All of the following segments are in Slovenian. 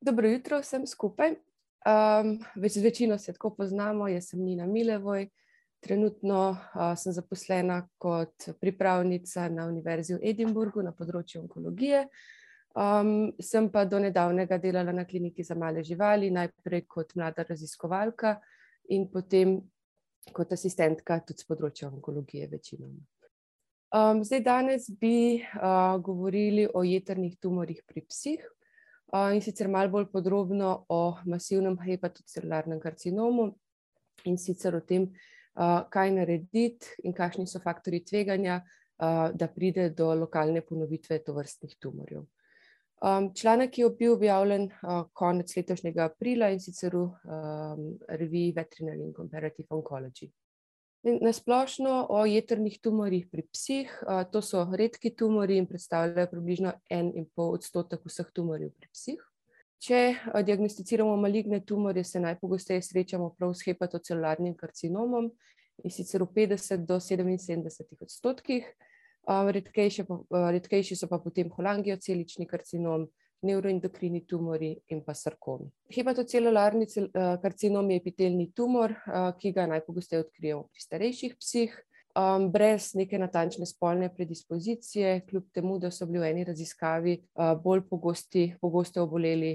Dobro jutro vsem skupaj. Um, več večino se tako poznamo, jaz sem Nina Milevoj. Trenutno uh, sem zaposlena kot pripravnica na Univerzi v Edinburgu na področju onkologije. Um, sem pa do nedavnega delala na kliniki za male živali, najprej kot mlada raziskovalka in potem kot asistentka tudi z področja onkologije večinoma. Um, zdaj, danes bi uh, govorili o jeternih tumorjih pri psih, in sicer malo bolj podrobno o masivnem hepatocelularnem karcinomu in sicer o tem, kaj narediti in kakšni so faktori tveganja, da pride do lokalne ponovitve tovrstnih tumorjev. Članek je bil objavljen konec letošnjega aprila in sicer v reviji Veterinary and Comparative Oncology. Na splošno o jeternih tumorjih pri psih, to so redki tumori in predstavljajo približno en in pol odstotek vseh tumorjev pri psih. Če diagnosticiramo maligne tumorje, se najpogosteje srečamo prav s hepatocelularnim karcinomom in sicer v 50 do 77 odstotkih. Redkejši so pa potem holangiocelični karcinom, neuroendokrini tumori in pa sarkomi. Hepatocelularni karcinom je epitelni tumor, ki ga najpogosteje odkrijemo pri starejših psih, brez neke natančne spolne predispozicije, kljub temu, da so bili v eni raziskavi bolj pogosti, pogosto oboleli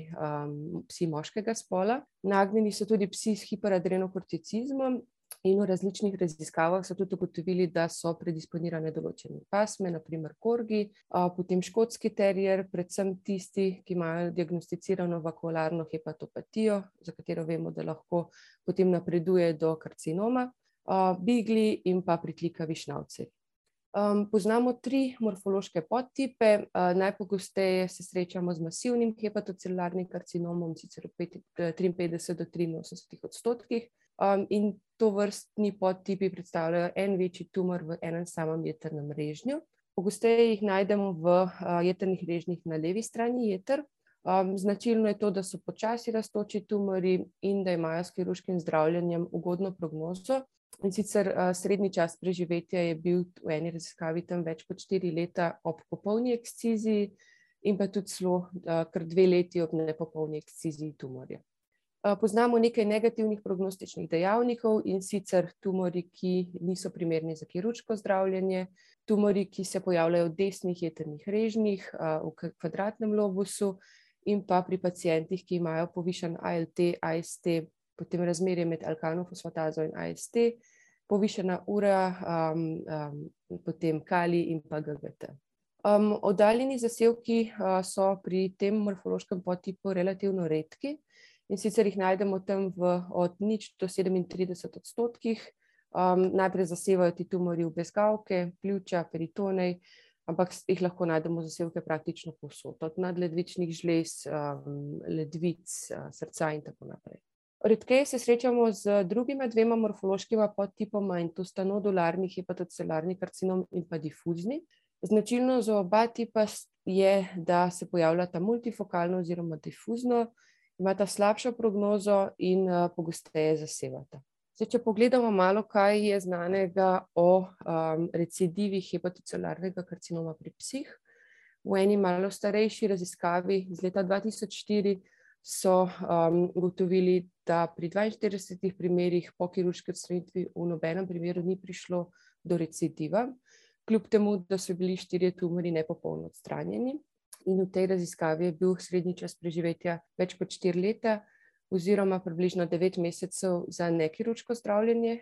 psi moškega spola. Nagnjeni so tudi psi s hiperadrenokorticizmom, In v različnih raziskavah so tudi ugotovili, da so predisponirane določene pasme, naprimer korgi, potem škotski terier, predvsem tisti, ki imajo diagnosticirano vakularno hepatopatijo, za katero vemo, da lahko potem napreduje do karcinoma, bigli in pa pritlikavi šnavci. Poznamo tri morfološke podtipe. Najpogosteje se srečamo z masivnim hepatocelularnim karcinomom, sicer v 53 do 83 odstotkih. Um, in to vrstni podtipi predstavljajo en večji tumor v enem samem jeternem režnju. Pogosteje jih najdemo v uh, jeternih režnjih na levi strani jeter. Um, značilno je to, da so počasi raztoči tumori in da imajo s kirurškim zdravljenjem ugodno prognozo. In sicer uh, srednji čas preživetja je bil v eni raziskavi tam več kot štiri leta ob popolni eksciziji, in pa tudi celo uh, kar dve leti ob nepopolni eksciziji tumorja. Poznamo nekaj negativnih prognostičnih dejavnikov in sicer tumori, ki niso primerni za kirurško zdravljenje, tumori, ki se pojavljajo v desnih jeternih režnjih, v kvadratnem lobusu in pa pri pacijentih, ki imajo povišen ALT, AST, potem razmerje med alkanofosfatazo in AST, povišena ura, um, um, potem kali in pa GGT. Um, oddaljeni zasevki uh, so pri tem morfološkem podtipu relativno redki, in sicer jih najdemo tam v, od nič do 37 odstotkih. Um, najprej zasevajo ti tumori v bezgavke, pljuča, peritonej, ampak jih lahko najdemo zasevke praktično povsod, od nadledvičnih žlez, um, ledvic, uh, srca in tako naprej. Redkeje se srečamo z drugima dvema morfološkima podtipoma in to sta nodularni hepatocelularni karcinom in pa difuzni. Značilno za oba tipa je, da se pojavljata multifokalno oziroma difuzno, imata slabšo prognozo in uh, pogosteje zasevata. Zdaj, če pogledamo malo, kaj je znanega o um, recidivih hepatocelularnega karcinoma pri psih. V eni malo starejši raziskavi iz leta 2004 so um, ugotovili, da pri 42 primerih po kirurški odstranitvi v nobenem primeru ni prišlo do recidiva, kljub temu, da so bili štirje tumori nepopolno odstranjeni in v tej raziskavi je bil srednji čas preživetja več kot 4 leta, oziroma približno 9 mesecev za nekirurško zdravljenje,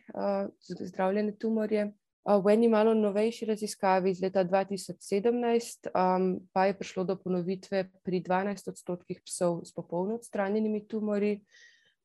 zdravljene tumorje. V eni malo novejši raziskavi iz leta 2017 um, pa je prišlo do ponovitve pri 12 odstotkih psov s popolno odstranjenimi tumori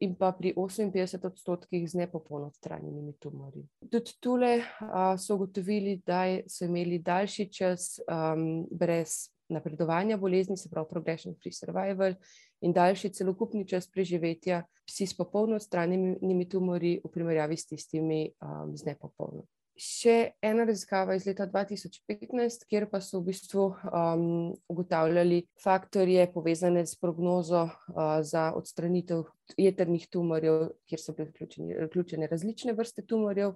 in pa pri 58 odstotkih z nepopolno odstranjenimi tumori. Tudi tule uh, so ugotovili, da so imeli daljši čas um, brez napredovanja bolezni, se pravi progression free survival in daljši celokupni čas preživetja psi s popolno odstranjenimi tumori v primerjavi s tistimi um, z nepopolno. Še ena raziskava iz leta 2015, kjer pa so v bistvu um, ugotavljali faktorje povezane s prognozo uh, za odstranitev jeternih tumorjev, kjer so bile vključene različne vrste tumorjev,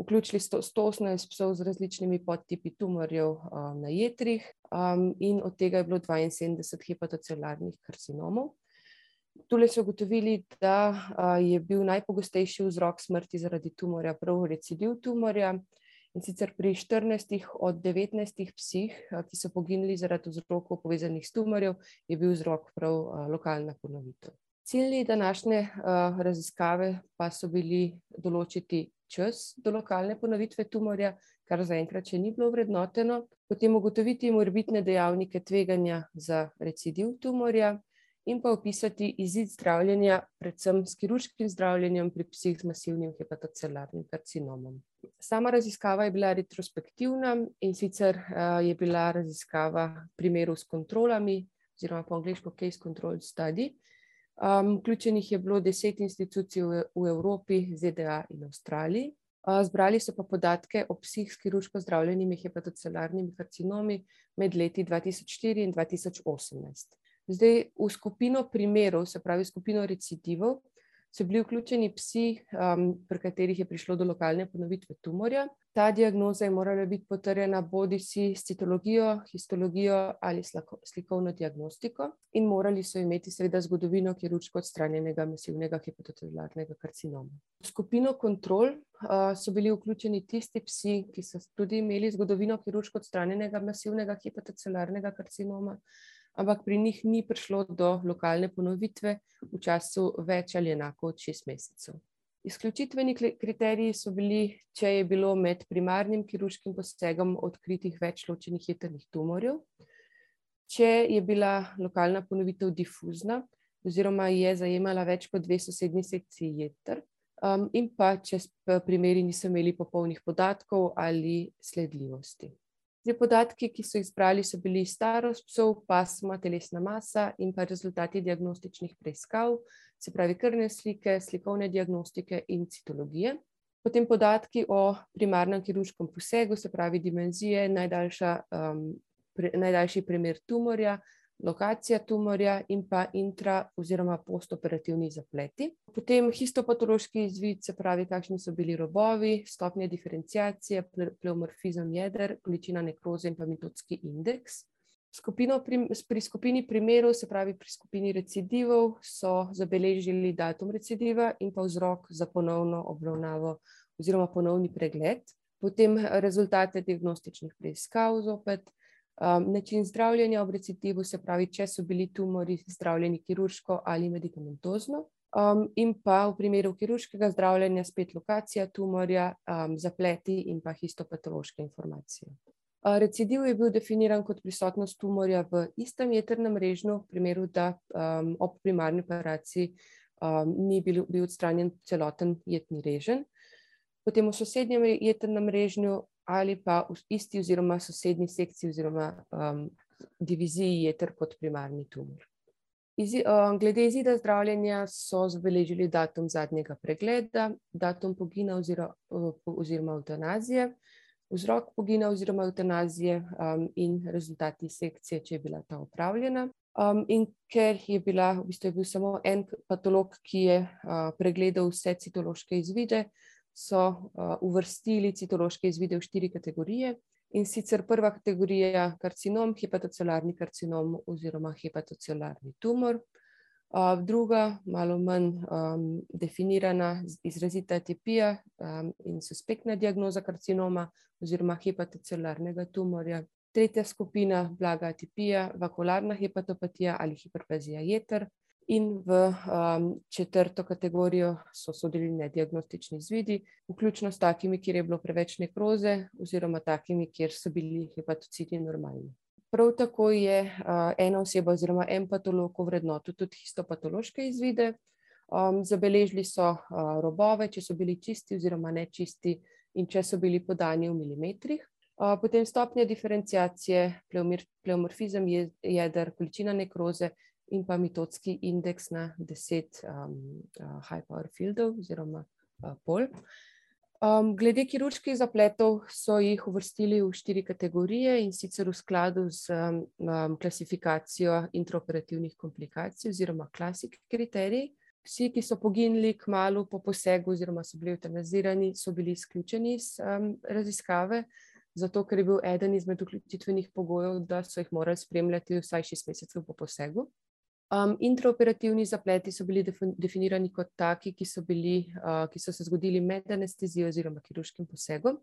vključili 118 psov z različnimi podtipi tumorjev um, na jetrih, um, in od tega je bilo 72 hepatocelularnih karcinomov. Tule so ugotovili, da je bil najpogostejši vzrok smrti zaradi tumorja prav recidiv tumorja. In sicer pri 14 od 19 psih, ki so poginili zaradi vzrokov povezanih s tumorjem, je bil vzrok prav lokalna ponovitev. Cilji današnje raziskave pa so bili določiti čas do lokalne ponovitve tumorja, kar zaenkrat še ni bilo ovrednoteno, potem ugotoviti morebitne dejavnike tveganja za recidiv tumorja in pa opisati izid zdravljenja, predvsem s kirurškim zdravljenjem pri psih z masivnim hepatocelularnim karcinomom. Sama raziskava je bila retrospektivna, in sicer je bila raziskava primerov s kontrolami oziroma po angleško case control study. Vključenih je bilo deset institucij v Evropi, ZDA in Avstraliji. Zbrali so pa podatke o psih s kirurško zdravljenimi hepatocelularnimi karcinomi med leti dva tisoč štiri in dva tisoč osemnajst. Zdaj, v skupino primerov, se pravi skupino recidivov, so bili vključeni psi, pri katerih je prišlo do lokalne ponovitve tumorja. Ta diagnoza je morala biti potrjena bodisi s citologijo, histologijo ali slikovno diagnostiko in morali so imeti seveda zgodovino kirurško odstranjenega masivnega hepatocelularnega karcinoma. V skupino kontrol, so bili vključeni tisti psi, ki so tudi imeli zgodovino kirurško odstranjenega masivnega hepatocelularnega karcinoma, ampak pri njih ni prišlo do lokalne ponovitve v času več ali enako od šest mesecev. Izključitveni kriteriji so bili, če je bilo med primarnim kirurškim posegom odkritih več ločenih jetrnih tumorjev, če je bila lokalna ponovitev difuzna oziroma je zajemala več kot dve sosednji sekciji jeter, in pa če primeri niso imeli popolnih podatkov ali sledljivosti. Zdaj, podatki, ki so jih zbrali, so bili starost psov, pasma, telesna masa in pa rezultati diagnostičnih preiskav, se pravi krvne slike, slikovne diagnostike in citologije. Potem podatki o primarnem kirurškem posegu, se pravi dimenzije, najdaljša, najdaljši primer tumorja, lokacija tumorja in pa intra- oziroma postoperativni zapleti. Potem histopatološki izvid, se pravi, kakšni so bili robovi, stopnje diferenciacije, pleomorfizem jeder, količina nekroze in pa mitotski indeks. Skupino pri skupini primerov, se pravi pri skupini recidivov, so zabeležili datum recidiva in pa vzrok za ponovno obravnavo oziroma ponovni pregled. Potem rezultate diagnostičnih preiskav zopet, način zdravljenja ob recidivu, se pravi, če so bili tumorji zdravljeni kirurško ali medikamentozno. in pa v primeru kirurškega zdravljenja spet lokacija tumorja, zapleti in pa histopatološke informacije. recidiv je bil definiran kot prisotnost tumorja v istem jetrnem režnju, v primeru, da, ob primarni operaciji, ni bil odstranjen celoten jetni reženj. Potem v sosednjem jetrnem režnju ali pa v isti oziroma sosednji sekciji oziroma, diviziji jeter kot primarni tumor. glede izida zdravljenja so zabeležili datum zadnjega pregleda, datum pogina oziroma evtanazije, vzrok pogina oziroma evtanazije, in rezultati sekcije, če je bila ta opravljena. in ker je bila, v bistvu je bil samo en patolog, ki je, pregledal vse citološke izvide, so, uvrstili citološke izvide v štiri kategorije, in sicer prva kategorija karcinom, hepatocelularni karcinom oziroma hepatocelularni tumor. druga, malo manj, definirana izrazita atipija, in suspektna diagnoza karcinoma oziroma hepatocelularnega tumorja. Tretja skupina, blaga atipija, vakularna hepatopatija ali hiperplazija jeter. In v, četrto kategorijo so sodili nediagnostični izvidi, vključno s takimi, kjer je bilo preveč nekroze, oziroma takimi, kjer so bili hepatociti normalni. Prav tako je, ena oseba oziroma en patolog ovrednotil tudi histopatološke izvide. zabeležili so, robove, če so bili čisti oziroma nečisti in če so bili podani v milimetrih. potem stopnja diferenciacije, pleomorfizem jeder, količina nekroze in pa mitotski indeks na deset, high power fieldov oziroma, pol. glede kirurških zapletov so jih uvrstili v štiri kategorije, in sicer v skladu s, klasifikacijo intraoperativnih komplikacij oziroma classic kriteriji. Vsi, ki so poginili kmalu po posegu oziroma so bili evtanazirani, so bili izključeni iz, raziskave, zato ker je bil eden izmed vključitvenih pogojev, da so jih morali spremljati vsaj šest mesecev po posegu. Um, intraoperativni zapleti so bili definirani kot taki, ki so, bili, uh, ki so se zgodili med anestezijo oziroma kirurškim posegom,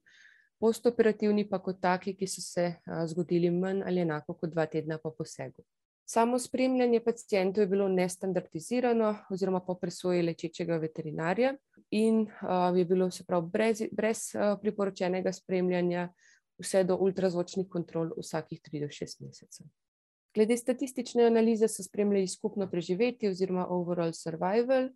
postoperativni pa kot taki, ki so se uh, zgodili manj ali enako kot dva tedna po posegu. Samo spremljanje pacijentov je bilo nestandardizirano, oziroma po presoji lečečega veterinarja, in uh, je bilo se pravi brez, brez uh, priporočenega spremljanja, vse do ultrazvočnih kontrol vsakih 3 do 6 mesecev. Glede statistične analize so spremljali skupno preživetje oziroma overall survival.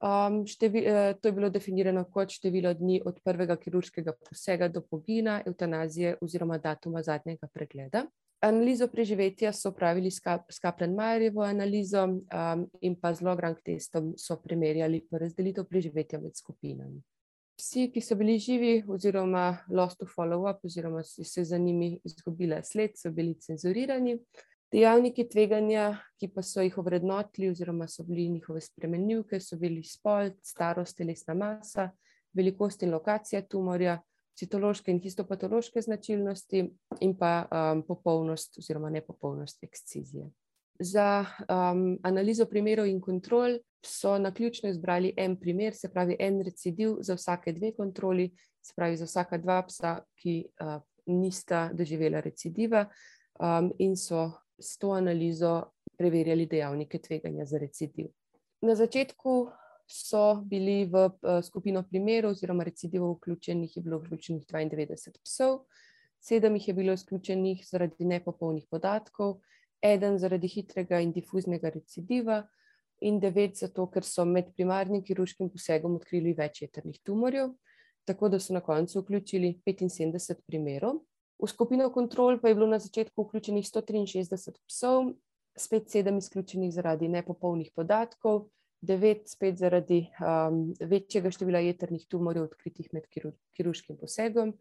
Um, števi, uh, to je bilo definirano kot število dni od prvega kirurškega posega do pogina, eutanazije oziroma datuma zadnjega pregleda. Analizo preživetja so pravili s Kaplan-Majerjevo analizo um, in pa z log-rank testom so primerjali porazdelitev preživetja med skupinami. Vsi, ki so bili živi oziroma lost to follow-up oziroma se za njimi izgubila sled, so bili cenzurirani. Dejavniki tveganja, ki pa so jih ovrednotili, oziroma so bili njihove spremenljivke, so bili spol, starost, telesna masa, velikost in lokacija tumorja, citološke in histopatološke značilnosti in pa um, popolnost oziroma nepopolnost ekscizije. Za um, analizo primerov in kontrol so na ključno izbrali en primer, se pravi en recidiv za vsake dve kontroli, se pravi za vsaka dva psa, ki uh, nista doživela recidiva um, in so s to analizo preverjali dejavnike tveganja za recidiv. Na začetku so bili v eh, skupino primerov oziroma recidivov vključenih, je bilo vključenih 92 psov, sedem jih je bilo izključenih zaradi nepopolnih podatkov, eden zaradi hitrega in difuznega recidiva in devet zato, ker so med primarnim kirurškim posegom odkrili več jeternih tumorjev, tako da so na koncu vključili 75 primerov. V skupino kontrol pa je bilo na začetku vključenih 163 psov, spet sedem izključenih zaradi nepopolnih podatkov, devet spet zaradi um, večjega števila jeternih tumorjev odkritih med kirurškim posegom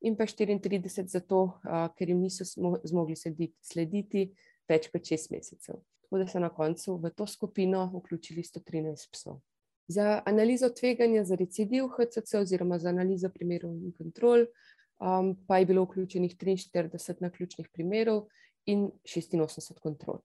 in pa 34 zato, uh, ker jim niso zmogli slediti, slediti več kot šest mesecev. Tako da so na koncu v to skupino vključili 113 psov. Za analizo tveganja za recidiv HCC oziroma za analizo primerov in kontrol um, pa je bilo vključenih 43 naključnih primerov in 86 kontrol.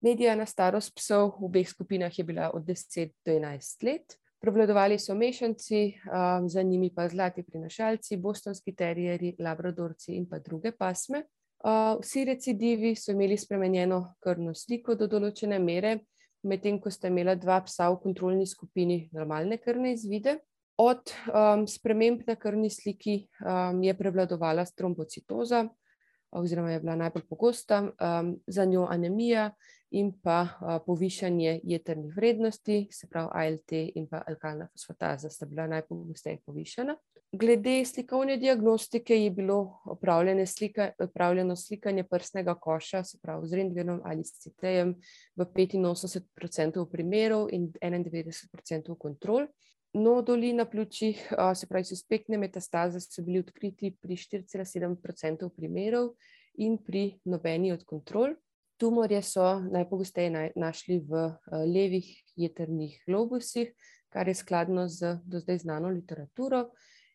Medijana starost psov v obeh skupinah je bila od 10 do 11 let. Prevladovali so mešanci, um, za njimi pa zlati prinašalci, bostonski terjeri, labradorci in pa druge pasme. Uh, vsi recidivi so imeli spremenjeno krvno sliko do določene mere, medtem ko sta imela dva psa v kontrolni skupini normalne krvne izvide. Od um, sprememb na krvni sliki um, je prevladovala trombocitoza, oziroma je bila najbolj pogosta, um, za njo anemija in pa uh, povišanje jeternih vrednosti, se pravi ALT in pa alkalna fosfataza sta bila najpogosteje povišena. Glede slikovne diagnostike je bilo slika, opravljeno slikanje prsnega koša, se pravi z rentgenom ali s CT-jem v 85% primerov in 91% kontrol. Noduli na pljučih, se pravi, suspektne metastaze, so bili odkriti pri 4,7% primerov in pri nobeni od kontrol. Tumorje so najpogosteje našli v levih jeternih globusih, kar je skladno z do zdaj znano literaturo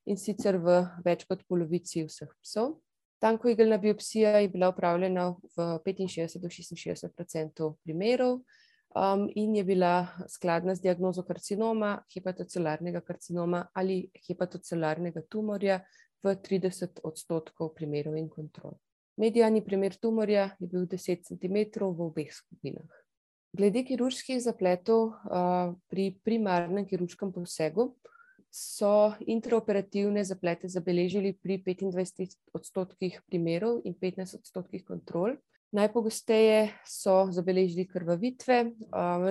in sicer v več kot polovici vseh psov. Tankoigelna biopsija je bila upravljena v 65 do 66% primerov um, in je bila skladna z diagnozo karcinoma, hepatocelarnega karcinoma ali hepatocelarnega tumorja v 30 odstotkov primerov in kontrol. Medijani primer tumorja je bil 10 cm v obeh skupinah. Glede kirurških zapletov uh, pri primarnem kirurškem posegu so intraoperativne zaplete zabeležili pri 25 odstotkih primerov in 15 odstotkih kontrol. Najpogosteje so zabeležili krvavitve,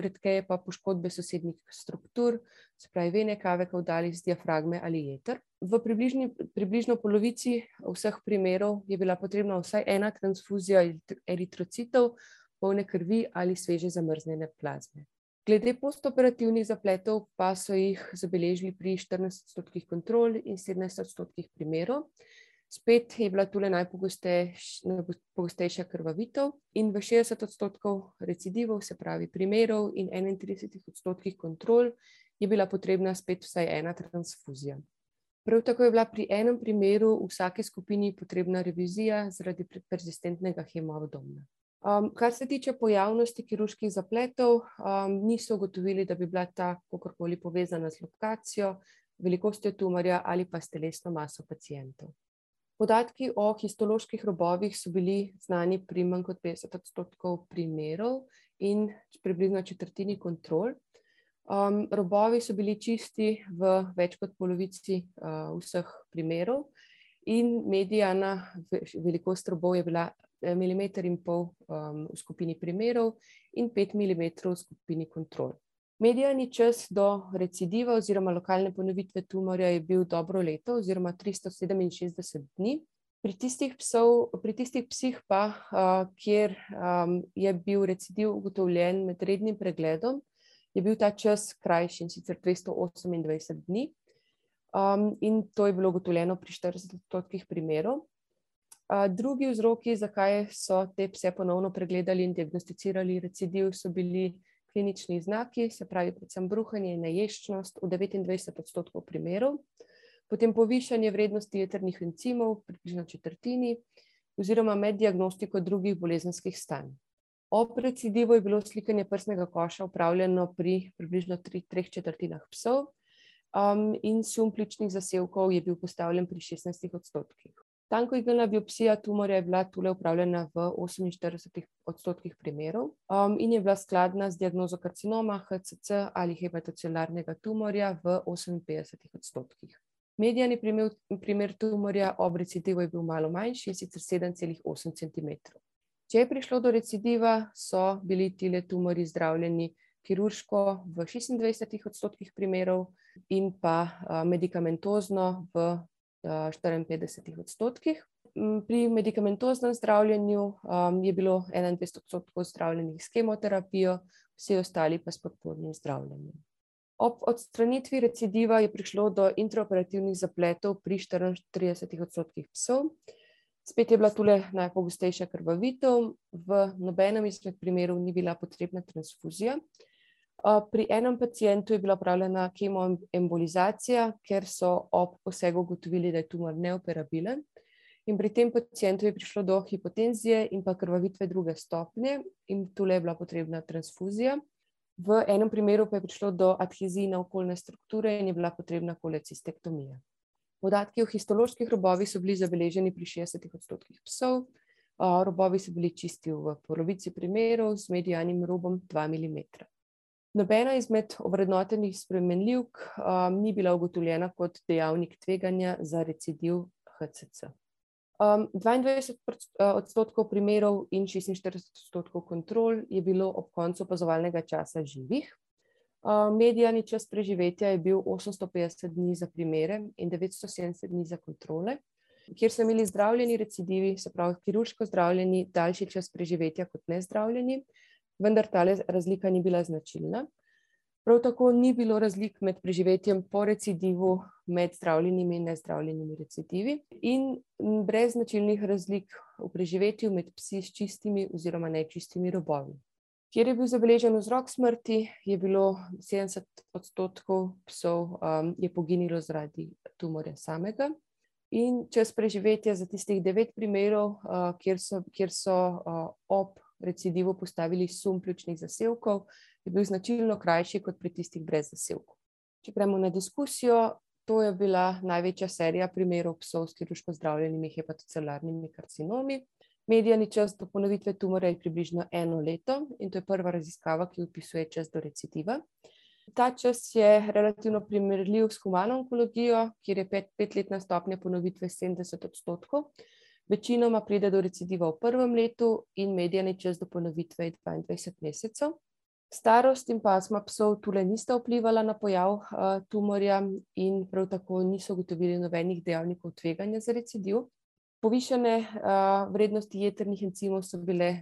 redkeje pa poškodbe sosednjih struktur, se pravi vene, kave, kaudali, diafragme ali jeter. V približni, približno polovici vseh primerov je bila potrebna vsaj ena transfuzija eritrocitov, polne krvi ali sveže zamrznjene plazme. Glede postoperativnih zapletov pa so jih zabeležili pri 14 odstotkih kontrol in 17 odstotkih primerov. Spet je bila tukaj najpogostejša krvavitev, in v 60 odstotkov recidivov, se pravi primerov, in 31 odstotkih kontrol, je bila potrebna spet vsaj ena transfuzija. Prav tako je bila pri enem primeru v vsaki skupini potrebna revizija zaradi persistentnega hemoabdomna. Um, kar se tiče pojavnosti kirurških zapletov, um, niso ugotovili, da bi bila ta kakorkoli povezana z lokacijo, velikostjo tumorja ali pa s telesno maso pacijentov. Podatki o histoloških robovih so bili znani pri manj kot 50 odstotkov primerov in približno četrtini kontrol. Um, robovi so bili čisti v več kot polovici uh, vseh primerov, in medijana velikost robov je bila Eh, milimeter in pol um, v skupini primerov in pet milimetrov v skupini kontrol. Medijani čas do recidiva oziroma lokalne ponovitve tumorja je bil dobro leto oziroma 367 dni. Pri tistih, psov, pri tistih psih pa, uh, kjer um, je bil recidiv ugotovljen med rednim pregledom, je bil ta čas krajši in sicer 228 dni. Um, in to je bilo ugotovljeno pri 40% primerov. Drugi vzroki, zakaj so te pse ponovno pregledali in diagnosticirali recidiv, so bili klinični znaki, se pravi, predvsem bruhanje in naješčnost v 29 odstotkov primerov, potem povišanje vrednosti jeternih encimov, približno četrtini, oziroma med diagnostiko drugih bolezenskih stanj. Ob recidivu je bilo slikanje prsnega koša upravljeno pri približno tri, treh četrtinah psov, um, in sum pličnih zasevkov je bil postavljen pri 16 odstotkih. Tankoigelna biopsija tumorja je bila tukaj upravljena v 48 odstotkih primerov um, in je bila skladna z diagnozo karcinoma, HCC ali hepatocelarnega tumorja v 58 odstotkih. Medijani primer, primer tumorja ob recidivu je bil malo manjši, sicer 7,8 cm. Če je prišlo do recidiva, so bili tile tumori zdravljeni kirurško v 26 odstotkih primerov in pa uh, medikamentozno v 54 odstotkih. Pri medikamentoznem zdravljenju um, je bilo 21 odstotkov zdravljenih s kemoterapijo, vsi ostali pa s podpornim zdravljenjem. Ob odstranitvi recidiva je prišlo do intraoperativnih zapletov pri 34 odstotkih psov. Spet je bila tukaj najpogostejša krvavitev, v nobenem izmed primerov ni bila potrebna transfuzija. Pri enem pacijentu je bila upravljena kemoembolizacija, ker so ob posegu ugotovili, da je tumor neoperabilen. In pri tem pacijentu je prišlo do hipotenzije in pa krvavitve druge stopnje, in tukaj je bila potrebna transfuzija. V enem primeru pa je prišlo do adhezije na okoljne strukture in je bila potrebna kolecistektomija. Podatki o histoloških robovih so bili zabeleženi pri 60 odstotkih psov. Robovi so bili čisti v polovici primerov z medijanim robom 2 mm. Nobena izmed ovrednotenih spremenljivk um, ni bila ugotovljena kot dejavnik tveganja za recidiv HCC. Um, 22 uh, odstotkov primerov in 46 odstotkov kontrol je bilo ob koncu opazovalnega časa živih. Uh, medijani čas preživetja je bil 850 dni za primere in 970 dni za kontrole, kjer so imeli zdravljeni recidivi, se pravi, kirurško zdravljeni, daljši čas preživetja kot nezdravljeni vendar ta razlika ni bila značilna. Prav tako ni bilo razlik med preživetjem po recidivu med zdravljenimi in nezdravljenimi recidivi, in brez značilnih razlik v preživetju med psi s čistimi oziroma nečistimi robovi. Kjer je bil zabeležen vzrok smrti, je bilo 70 odstotkov psov um, poginilo zaradi tumorja samega. In čez preživetje za tistih devet primerov, uh, kjer so, kjer so uh, ob recidivu postavili sum pljučnih zasevkov, je bil značilno krajši kot pri tistih brez zasevkov. Če gremo na diskusijo, to je bila največja serija primerov psov s kirurško zdravljenimi hepatocelarnimi karcinomi. Medijani čas do ponovitve tumora je približno eno leto in to je prva raziskava, ki opisuje čas do recidiva. Ta čas je relativno primerljiv s humano onkologijo, kjer je pet, petletna stopnja ponovitve 70 odstotkov. Večinoma pride do recidiva v prvem letu in medijani čas do ponovitve je 22 mesecev. Starost in pasma psov tukaj nista vplivala na pojav uh, tumorja in prav tako niso ugotovili nobenih dejavnikov tveganja za recidiv. Povišene uh, vrednosti jeternih encimov so, bile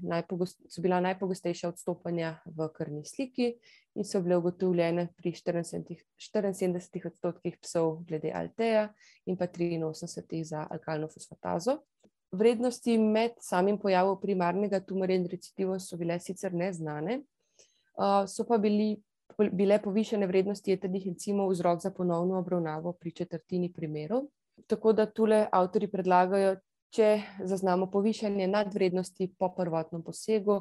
so bila najpogostejša odstopanja v krvni sliki in so bile ugotovljene pri 74 odstotkih psov glede Alteja in pa 83 za alkalno fosfatazo. Vrednosti med samim pojavom primarnega tumorja in recidivom so bile sicer neznane, so pa bili, bile povišene vrednosti jeternih encimov vzrok za ponovno obravnavo pri četrtini primerov. Tako da tule avtori predlagajo če zaznamo povišanje nadvrednosti po prvotnem posegu,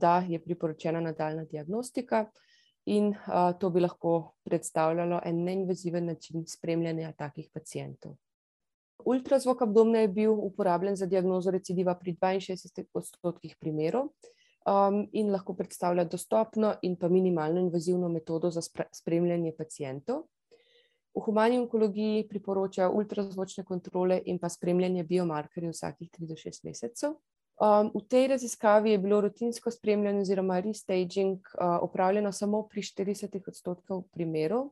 da je priporočena nadaljna diagnostika. In to bi lahko predstavljalo en neinvaziven način spremljanja takih pacijentov. Ultrazvok abdomna je bil uporabljen za diagnozo recidiva pri 62 odstotkih primerov um, in lahko predstavlja dostopno in pa minimalno invazivno metodo za spremljanje pacijentov. V humani onkologiji priporočajo ultrazvočne kontrole in pa spremljanje biomarkerjev vsakih 3 do 6 mesecev. Um, v tej raziskavi je bilo rutinsko spremljanje oziroma restaging uh, opravljeno samo pri 40 odstotkov primerov,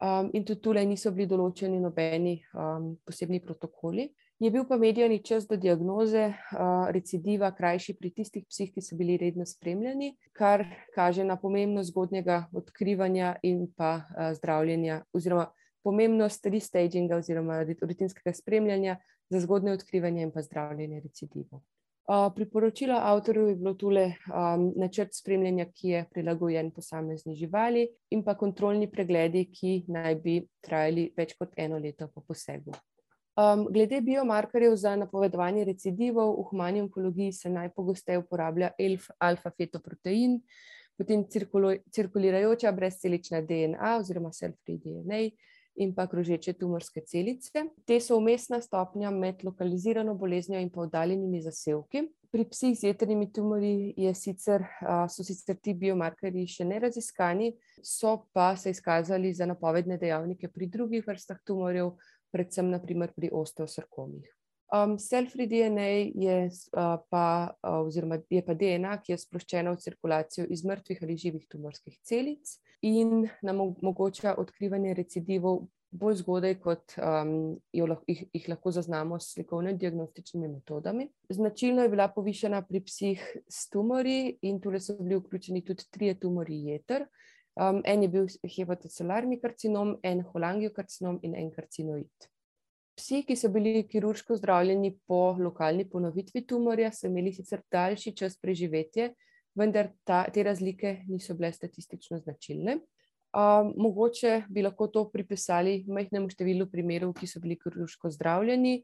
um, in tudi tukaj niso bili določeni nobeni um, posebni protokoli. Je bil pa medijani čas do diagnoze uh, recidiva krajši pri tistih psih, ki so bili redno spremljani, kar kaže na pomembnost zgodnjega odkrivanja in pa uh, zdravljenja, oziroma pomembnost restaginga oziroma rutinskega spremljanja za zgodnje odkrivanje in pa zdravljenje recidivov. Priporočilo avtorjev je bilo tole um, načrt spremljanja, ki je prilagojen posamezni živali, in pa kontrolni pregledi, ki naj bi trajali več kot eno leto po posegu. Um, glede biomarkerjev za napovedovanje recidivov, v humani onkologiji se najpogosteje uporablja alfa-fetoprotein, potem cirkulirajoča brezcelična DNA oziroma self-free DNA in pa krožeče tumorske celice. Te so umestna stopnja med lokalizirano boleznjo in poddaljenimi zasevki. Pri psih z jedrnimi tumori sicer, so sicer ti biomarkerji še ne raziskani, so pa se izkazali za napovedne dejavnike pri drugih vrstah tumorjev, predvsem naprimer pri osteosarkomih. Um, Self-free DNA je, uh, pa, uh, oziroma je pa DNA, ki je sproščena v cirkulacijo iz mrtvih ali živih tumorskih celic in nam omogoča odkrivanje recidivov bolj zgodaj, kot um, lahko, jih, jih lahko zaznamo s slikovnimi diagnostičnimi metodami. Značilno je bila povišena pri psih s tumori, in tukaj so bili vključeni tudi trije tumori jeter. Um, en je bil hepatocelarni karcinom, en holangiokarcinom in en karcinoid. Psi, ki so bili kirurško zdravljeni po lokalni ponovitvi tumorja, so imeli sicer daljši čas preživetja, vendar ta, te razlike niso bile statistično značilne. Um, mogoče bi lahko to pripisali majhnemu številu primerov, ki so bili kirurško zdravljeni,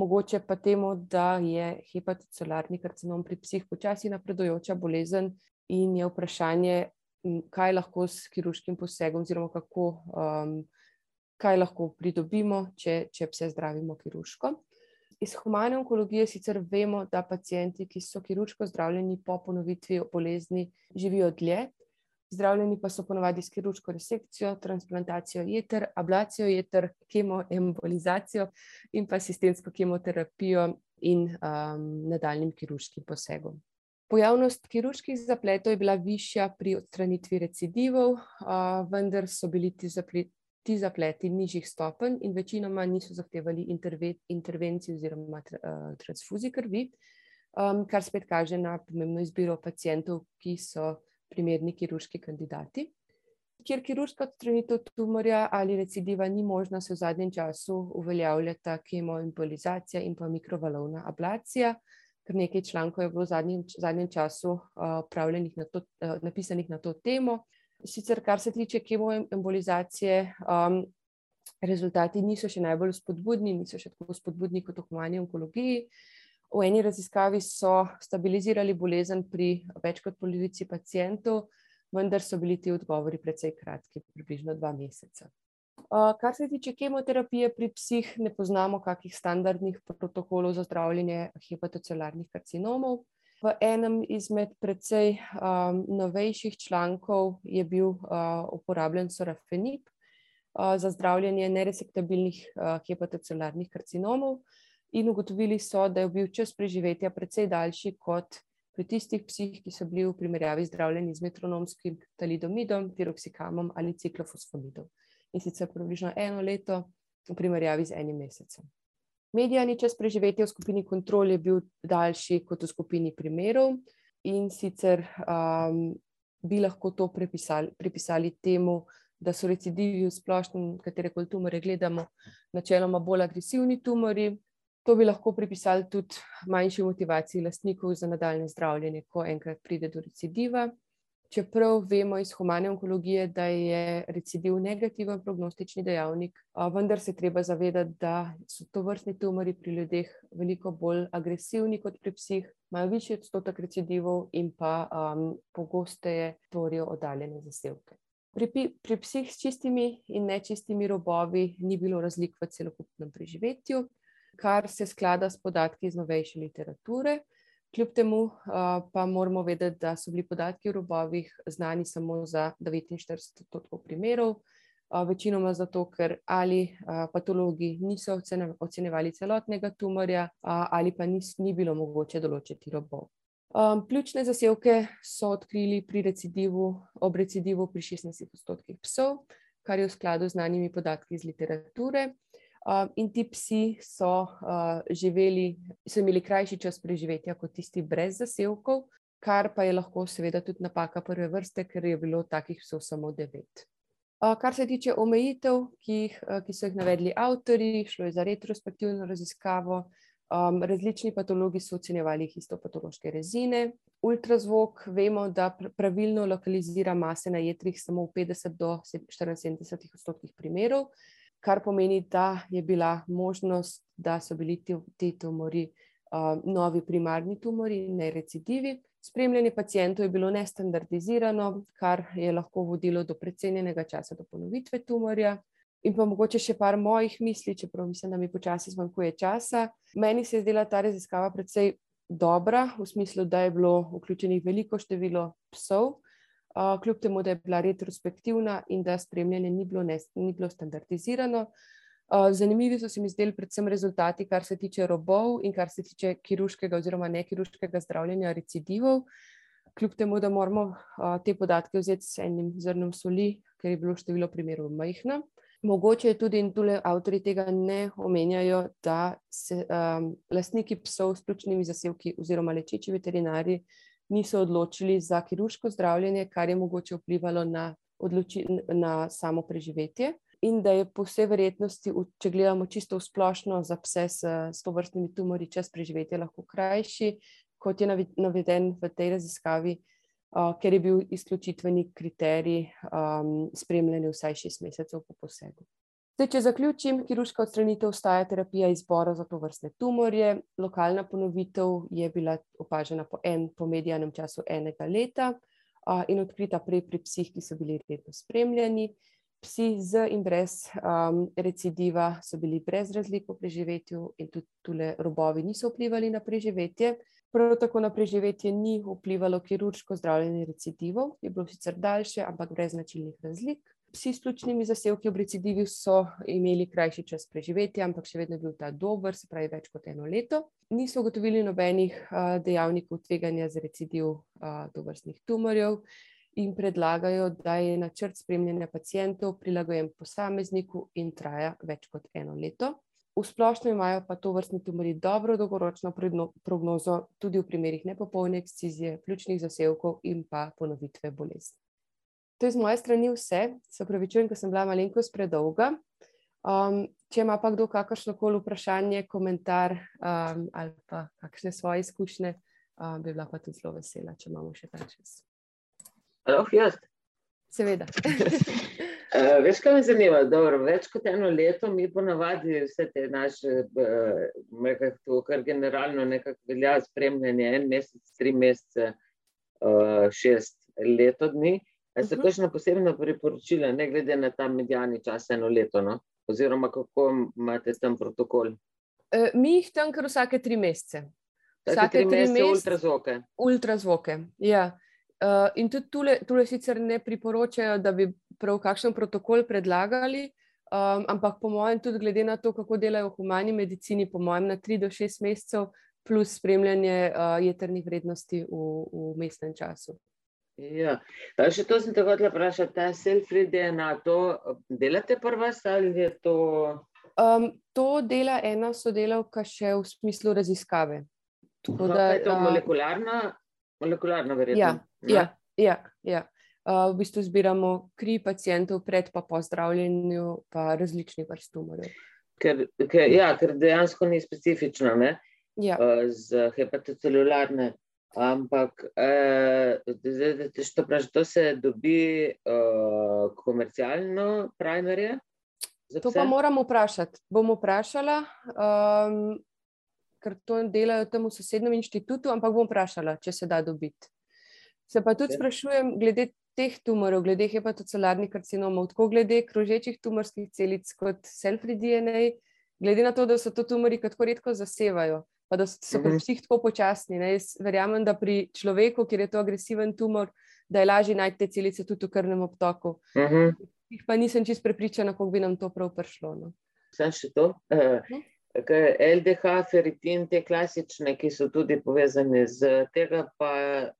mogoče pa temu, da je hepatocelarni karcinom pri psih počasi napredujoča bolezen in je vprašanje, kaj lahko s kirurškim posegom, oziroma kako. Um, kaj lahko pridobimo, če, če pse zdravimo kirurško. Iz humane onkologije sicer vemo, da pacijenti, ki so kirurško zdravljeni po ponovitvi bolezni, živijo dlje. Zdravljeni pa so ponovadi s kirurško resekcijo, transplantacijo jeter, ablacijo jeter, kemoembolizacijo in pa sistemsko kemoterapijo in um, nadaljnim kirurškim posegom. Pojavnost kirurških zapletov je bila višja pri odstranitvi recidivov, uh, vendar so bili ti ti zapleti nižjih stopenj in večinoma niso zahtevali interve, intervencij oziroma uh, transfuzij krvi, um, kar spet kaže na pomembno izbiro pacijentov, ki so primerni kirurški kandidati. Ker kirurška odstranitev tumorja ali recidiva ni možna, se v zadnjem času uveljavljata kemoembolizacija in pa mikrovalovna ablacija. Ker nekaj člankov je bilo v zadnjem, zadnjem času uh, na to, uh, napisanih na to temo. Sicer, kar se tiče kemoembolizacije, um, rezultati niso še najbolj spodbudni, niso še tako spodbudni kot v humani onkologiji. V eni raziskavi so stabilizirali bolezen pri več kot polovici pacijentov, vendar so bili ti odgovori precej kratki, približno dva meseca. Uh, kar se tiče kemoterapije pri psih, ne poznamo kakih standardnih protokolov za zdravljenje hepatocelarnih karcinomov. V enem izmed precej um, novejših člankov je bil uh, uporabljen sorafenib uh, za zdravljenje neresektabilnih uh, hepatocelarnih karcinomov, in ugotovili so, da je bil čas preživetja precej daljši kot pri tistih psih, ki so bili v primerjavi zdravljeni z metronomskim talidomidom, piroksikamom ali ciklofosfamidom. In sicer približno eno leto v primerjavi z enim mesecem. Medijani čas preživetja v skupini kontrol je bil daljši kot v skupini primerov, in sicer um, bi lahko to pripisali, pripisali temu, da so recidivi v splošnem, katere koli tumore gledamo, načeloma bolj agresivni tumori. To bi lahko pripisali tudi manjši motivaciji lastnikov za nadaljne zdravljenje, ko enkrat pride do recidiva. Čeprav vemo iz humane onkologije, da je recidiv negativen prognostični dejavnik, vendar se treba zavedati, da so to vrstni tumori pri ljudeh veliko bolj agresivni kot pri psih, imajo višji odstotek recidivov in pa um, pogosteje tvorijo oddaljene zasevke. Pri, pri psih s čistimi in nečistimi robovi ni bilo razlik v celokupnem preživetju, kar se sklada s podatki iz novejše literature. Kljub temu pa moramo vedeti, da so bili podatki v robovih znani samo za 49% primerov, večinoma zato, ker ali patologi niso ocenjevali celotnega tumorja, ali pa ni, ni bilo mogoče določiti robov. Pljučne zasevke so odkrili pri recidivu, ob recidivu pri 16% psov, kar je v skladu z znanimi podatki iz literature. In ti psi so živeli, so imeli krajši čas preživetja kot tisti brez zasevkov, kar pa je lahko seveda tudi napaka prve vrste, ker je bilo takih psov samo devet. Kar se tiče omejitev, ki, jih, ki so jih navedli avtori, šlo je za retrospektivno raziskavo, različni patologi so ocenjevali histopatološke rezine. Ultrazvok vemo, da pravilno lokalizira mase na jetrih samo v 50 do 74 odstotkih primerov kar pomeni, da je bila možnost, da so bili ti, ti tumori uh, novi primarni tumori, ne recidivi. Spremljanje pacijentov je bilo nestandardizirano, kar je lahko vodilo do precenjenega časa do ponovitve tumorja. In pa mogoče še par mojih misli, čeprav mislim, da mi počasi zmanjkuje časa. Meni se je zdela ta raziskava precej dobra, v smislu, da je bilo vključenih veliko število psov, kljub temu, da je bila retrospektivna in da spremljanje ni bilo, ne, ni bilo standardizirano. Zanimivi so se mi zdeli predvsem rezultati, kar se tiče robov in kar se tiče kirurškega oziroma nekirurškega zdravljenja recidivov. Kljub temu, da moramo te podatke vzeti s enim zrnom soli, ker je bilo število primerov majhno. Mogoče je tudi, in tudi avtori tega ne omenjajo, da se um, lastniki psov s ključnimi zasevki oziroma lečeči veterinari niso odločili za kirurško zdravljenje, kar je mogoče vplivalo na, odloči, na samo preživetje. In da je po vsej verjetnosti, če gledamo čisto splošno za pse s, s to vrstnimi tumori, čas preživetja lahko krajši, kot je naveden v tej raziskavi, uh, ker je bil izključitveni kriterij um, spremljanja vsaj šest mesecev po posegu. Zdaj, če zaključim, kirurška odstranitev ostaja terapija izbora za to vrste tumorje. Lokalna ponovitev je bila opažena po, en, po medijanem času enega leta a, in odkrita prej pri psih, ki so bili redno spremljani. Psi z in brez um, recidiva so bili brez razlik v preživetju in tudi tule robovi niso vplivali na preživetje. Prav tako na preživetje ni vplivalo kirurško zdravljenje recidivov, je bilo sicer daljše, ampak brez značilnih razlik. Psi s ključnimi zasevki ob recidivi so imeli krajši čas preživetja, ampak še vedno je bil ta dober, se pravi več kot eno leto. Niso ugotovili nobenih uh, dejavnikov tveganja za recidiv uh, tovrstnih tumorjev in predlagajo, da je načrt spremljanja pacijentov prilagojen posamezniku in traja več kot eno leto. V splošno imajo pa to vrstni tumori dobro dolgoročno prognozo, tudi v primerih nepopolne ekscizije, ključnih zasevkov in pa ponovitve bolezni. To je z moje strani vse, se pravi, čujem, ker sem bila malenkost predolga. Um, če ima pa kdo kakršno koli vprašanje, komentar um, ali pa kakšne svoje izkušnje, um, bi bila pa tudi zelo vesela, če imamo še ta čas. Aloh, jaz. Seveda. uh, veš, kaj me zanima? Dobro, več kot eno leto mi ponavadi vse te naše, uh, to, kar generalno nekako velja spremljanje, en mesec, tri mesece, uh, šest leto dni. Ali so kakšno posebno priporočilo, ne glede na ta medijani čas, eno leto, no? oziroma kako imate tam protokol? E, mi jih tam kar vsake tri mesece. Vsake tri mesece ultrazvoke. Ultrazvoke, ja. Uh, in tudi tule, tule sicer ne priporočajo, da bi prav kakšen protokol predlagali, um, ampak po mojem, tudi glede na to, kako delajo v humani medicini, po mojem, na tri do šest mesecev, plus spremljanje uh, jeternih vrednosti v, v mestnem času. Ja. Še to sem te hotela vprašati, ta self-free DNA, to delate prva ali je to? Um, to dela ena sodelavka še v smislu raziskave. Tako da je to molekularna, molekularna verjetno. Ja, ja, ja, ja. Uh, v bistvu zbiramo kri pacijentov pred pa po zdravljenju pa različnih vrst tumorjev. Ker, ker, ja, ker dejansko ni specifično, ne? Ja. Uh, z hepatocelularne Ampak, zdaj, to, praž, to se dobi uh, komercialno, primarje? To pa moram vprašati. Bom vprašala, um, ker to delajo tam v sosednjem inštitutu, ampak bom vprašala, če se da dobiti. Se pa tudi sprašujem, glede teh tumorov, glede hepatocelarnih karcinomov, tako glede krožečih tumorskih celic kot self-free DNA, glede na to, da so to tumori, ki tako redko zasevajo pa da so pri mhm. psih tako počasni. Ne? Jaz verjamem, da pri človeku, kjer je to agresiven tumor, da je lažje najti te celice tudi v krvnem obtoku. Uh mhm. -huh. Pa nisem čist prepričana, kako bi nam to prav prišlo. No. Sam še to. Uh, LDH, feritin, te klasične, ki so tudi povezane z tega, pa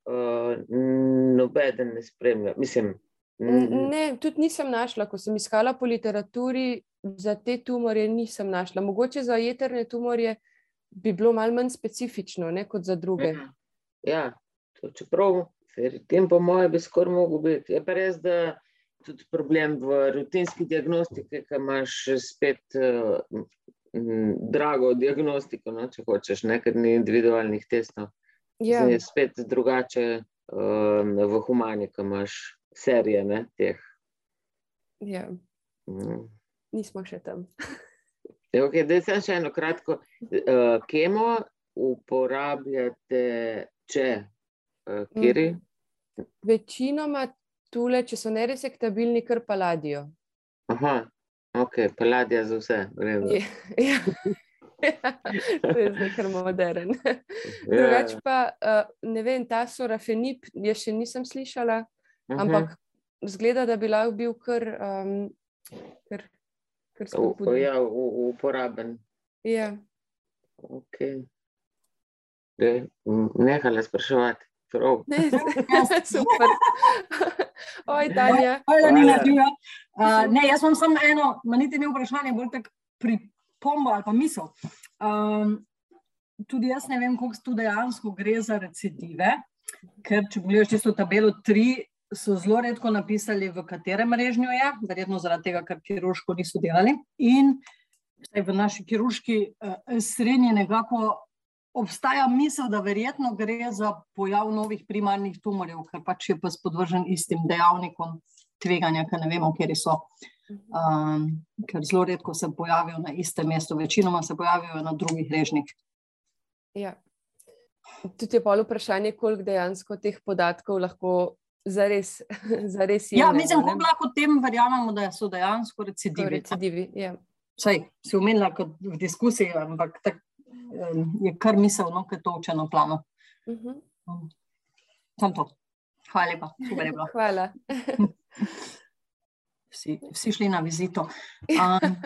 uh, nobeden ne spremlja. Mislim, ne, tudi nisem našla, ko sem iskala po literaturi za te tumorje, nisem našla. Mogoče za jeterne tumorje, bi bilo malo manj specifično ne, kot za druge. Ja, ja čeprav tem, po mojem, bi skoraj mogel biti. Je pa res, da tudi problem v rutinski diagnostiki, ki imaš spet uh, drago diagnostiko, no, če hočeš, nekaj ni individualnih testov. Ja. Je spet drugače um, v humani, ki imaš serije ne, teh. Ja. Mm. Nismo še tam. Okay, da se še eno kratko. Uh, kemo uporabljate, če uh, kiri? Mm. Večinoma tule, če so neresektabilni, kar paladijo. Aha, ok, paladija za vse. Ja, ja. to je zdaj kar modern. Ja. Drugač pa, uh, ne vem, ta sorafenip, jaz še nisem slišala, uh -huh. ampak zgleda, da bi lahko bil kar, um, kar kar v, ja, uporaben. Ja. Okay. Nehala spraševati. Ne, super. Oj, Tanja. Hvala, Nina, uh, ne, jaz imam samo eno, manite ne vprašanje, bolj tak pripombo ali pa misel. Um, tudi jaz ne vem, koliko tu dejansko gre za recidive, ker če pogledaš čisto tabelo 3, so zelo redko napisali, v katerem mrežnju je, verjetno zaradi tega, ker kirurško niso delali. In v naši kirurški uh, srednji nekako obstaja misel, da verjetno gre za pojav novih primarnih tumorjev, ker pač je pa spodvržen istim dejavnikom tveganja, ker ne vemo, kje so. Um, ker zelo redko se pojavijo na istem mestu, večinoma se pojavijo na drugih režnih. Ja. Tudi je pa vprašanje, koliko dejansko teh podatkov lahko zares, zares je. Ja, mislim, kako lahko tem verjamemo, da so dejansko recidivi. recidivi ja. Saj, si umenila kot v diskusiji, ampak tak, je kar misel, no, kaj to učeno plano. Uh mhm. -huh. Tam to. Hvala lepa, super je bilo. Hvala. Vsi, vsi šli na vizito. Um,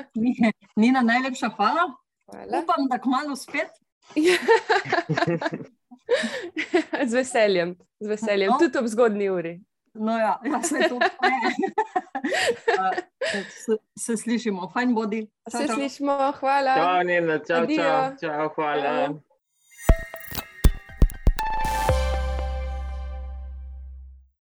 Nina, najlepša hvala. hvala. Upam, da kmalo spet. z veseljem, z veseljem. No. tudi ob zgodni uri. No, ja, ja se to se, se slišimo, fajn bodi. Se čau. slišimo, hvala. Čau, Nina, čau, čau, čau, hvala. Čau.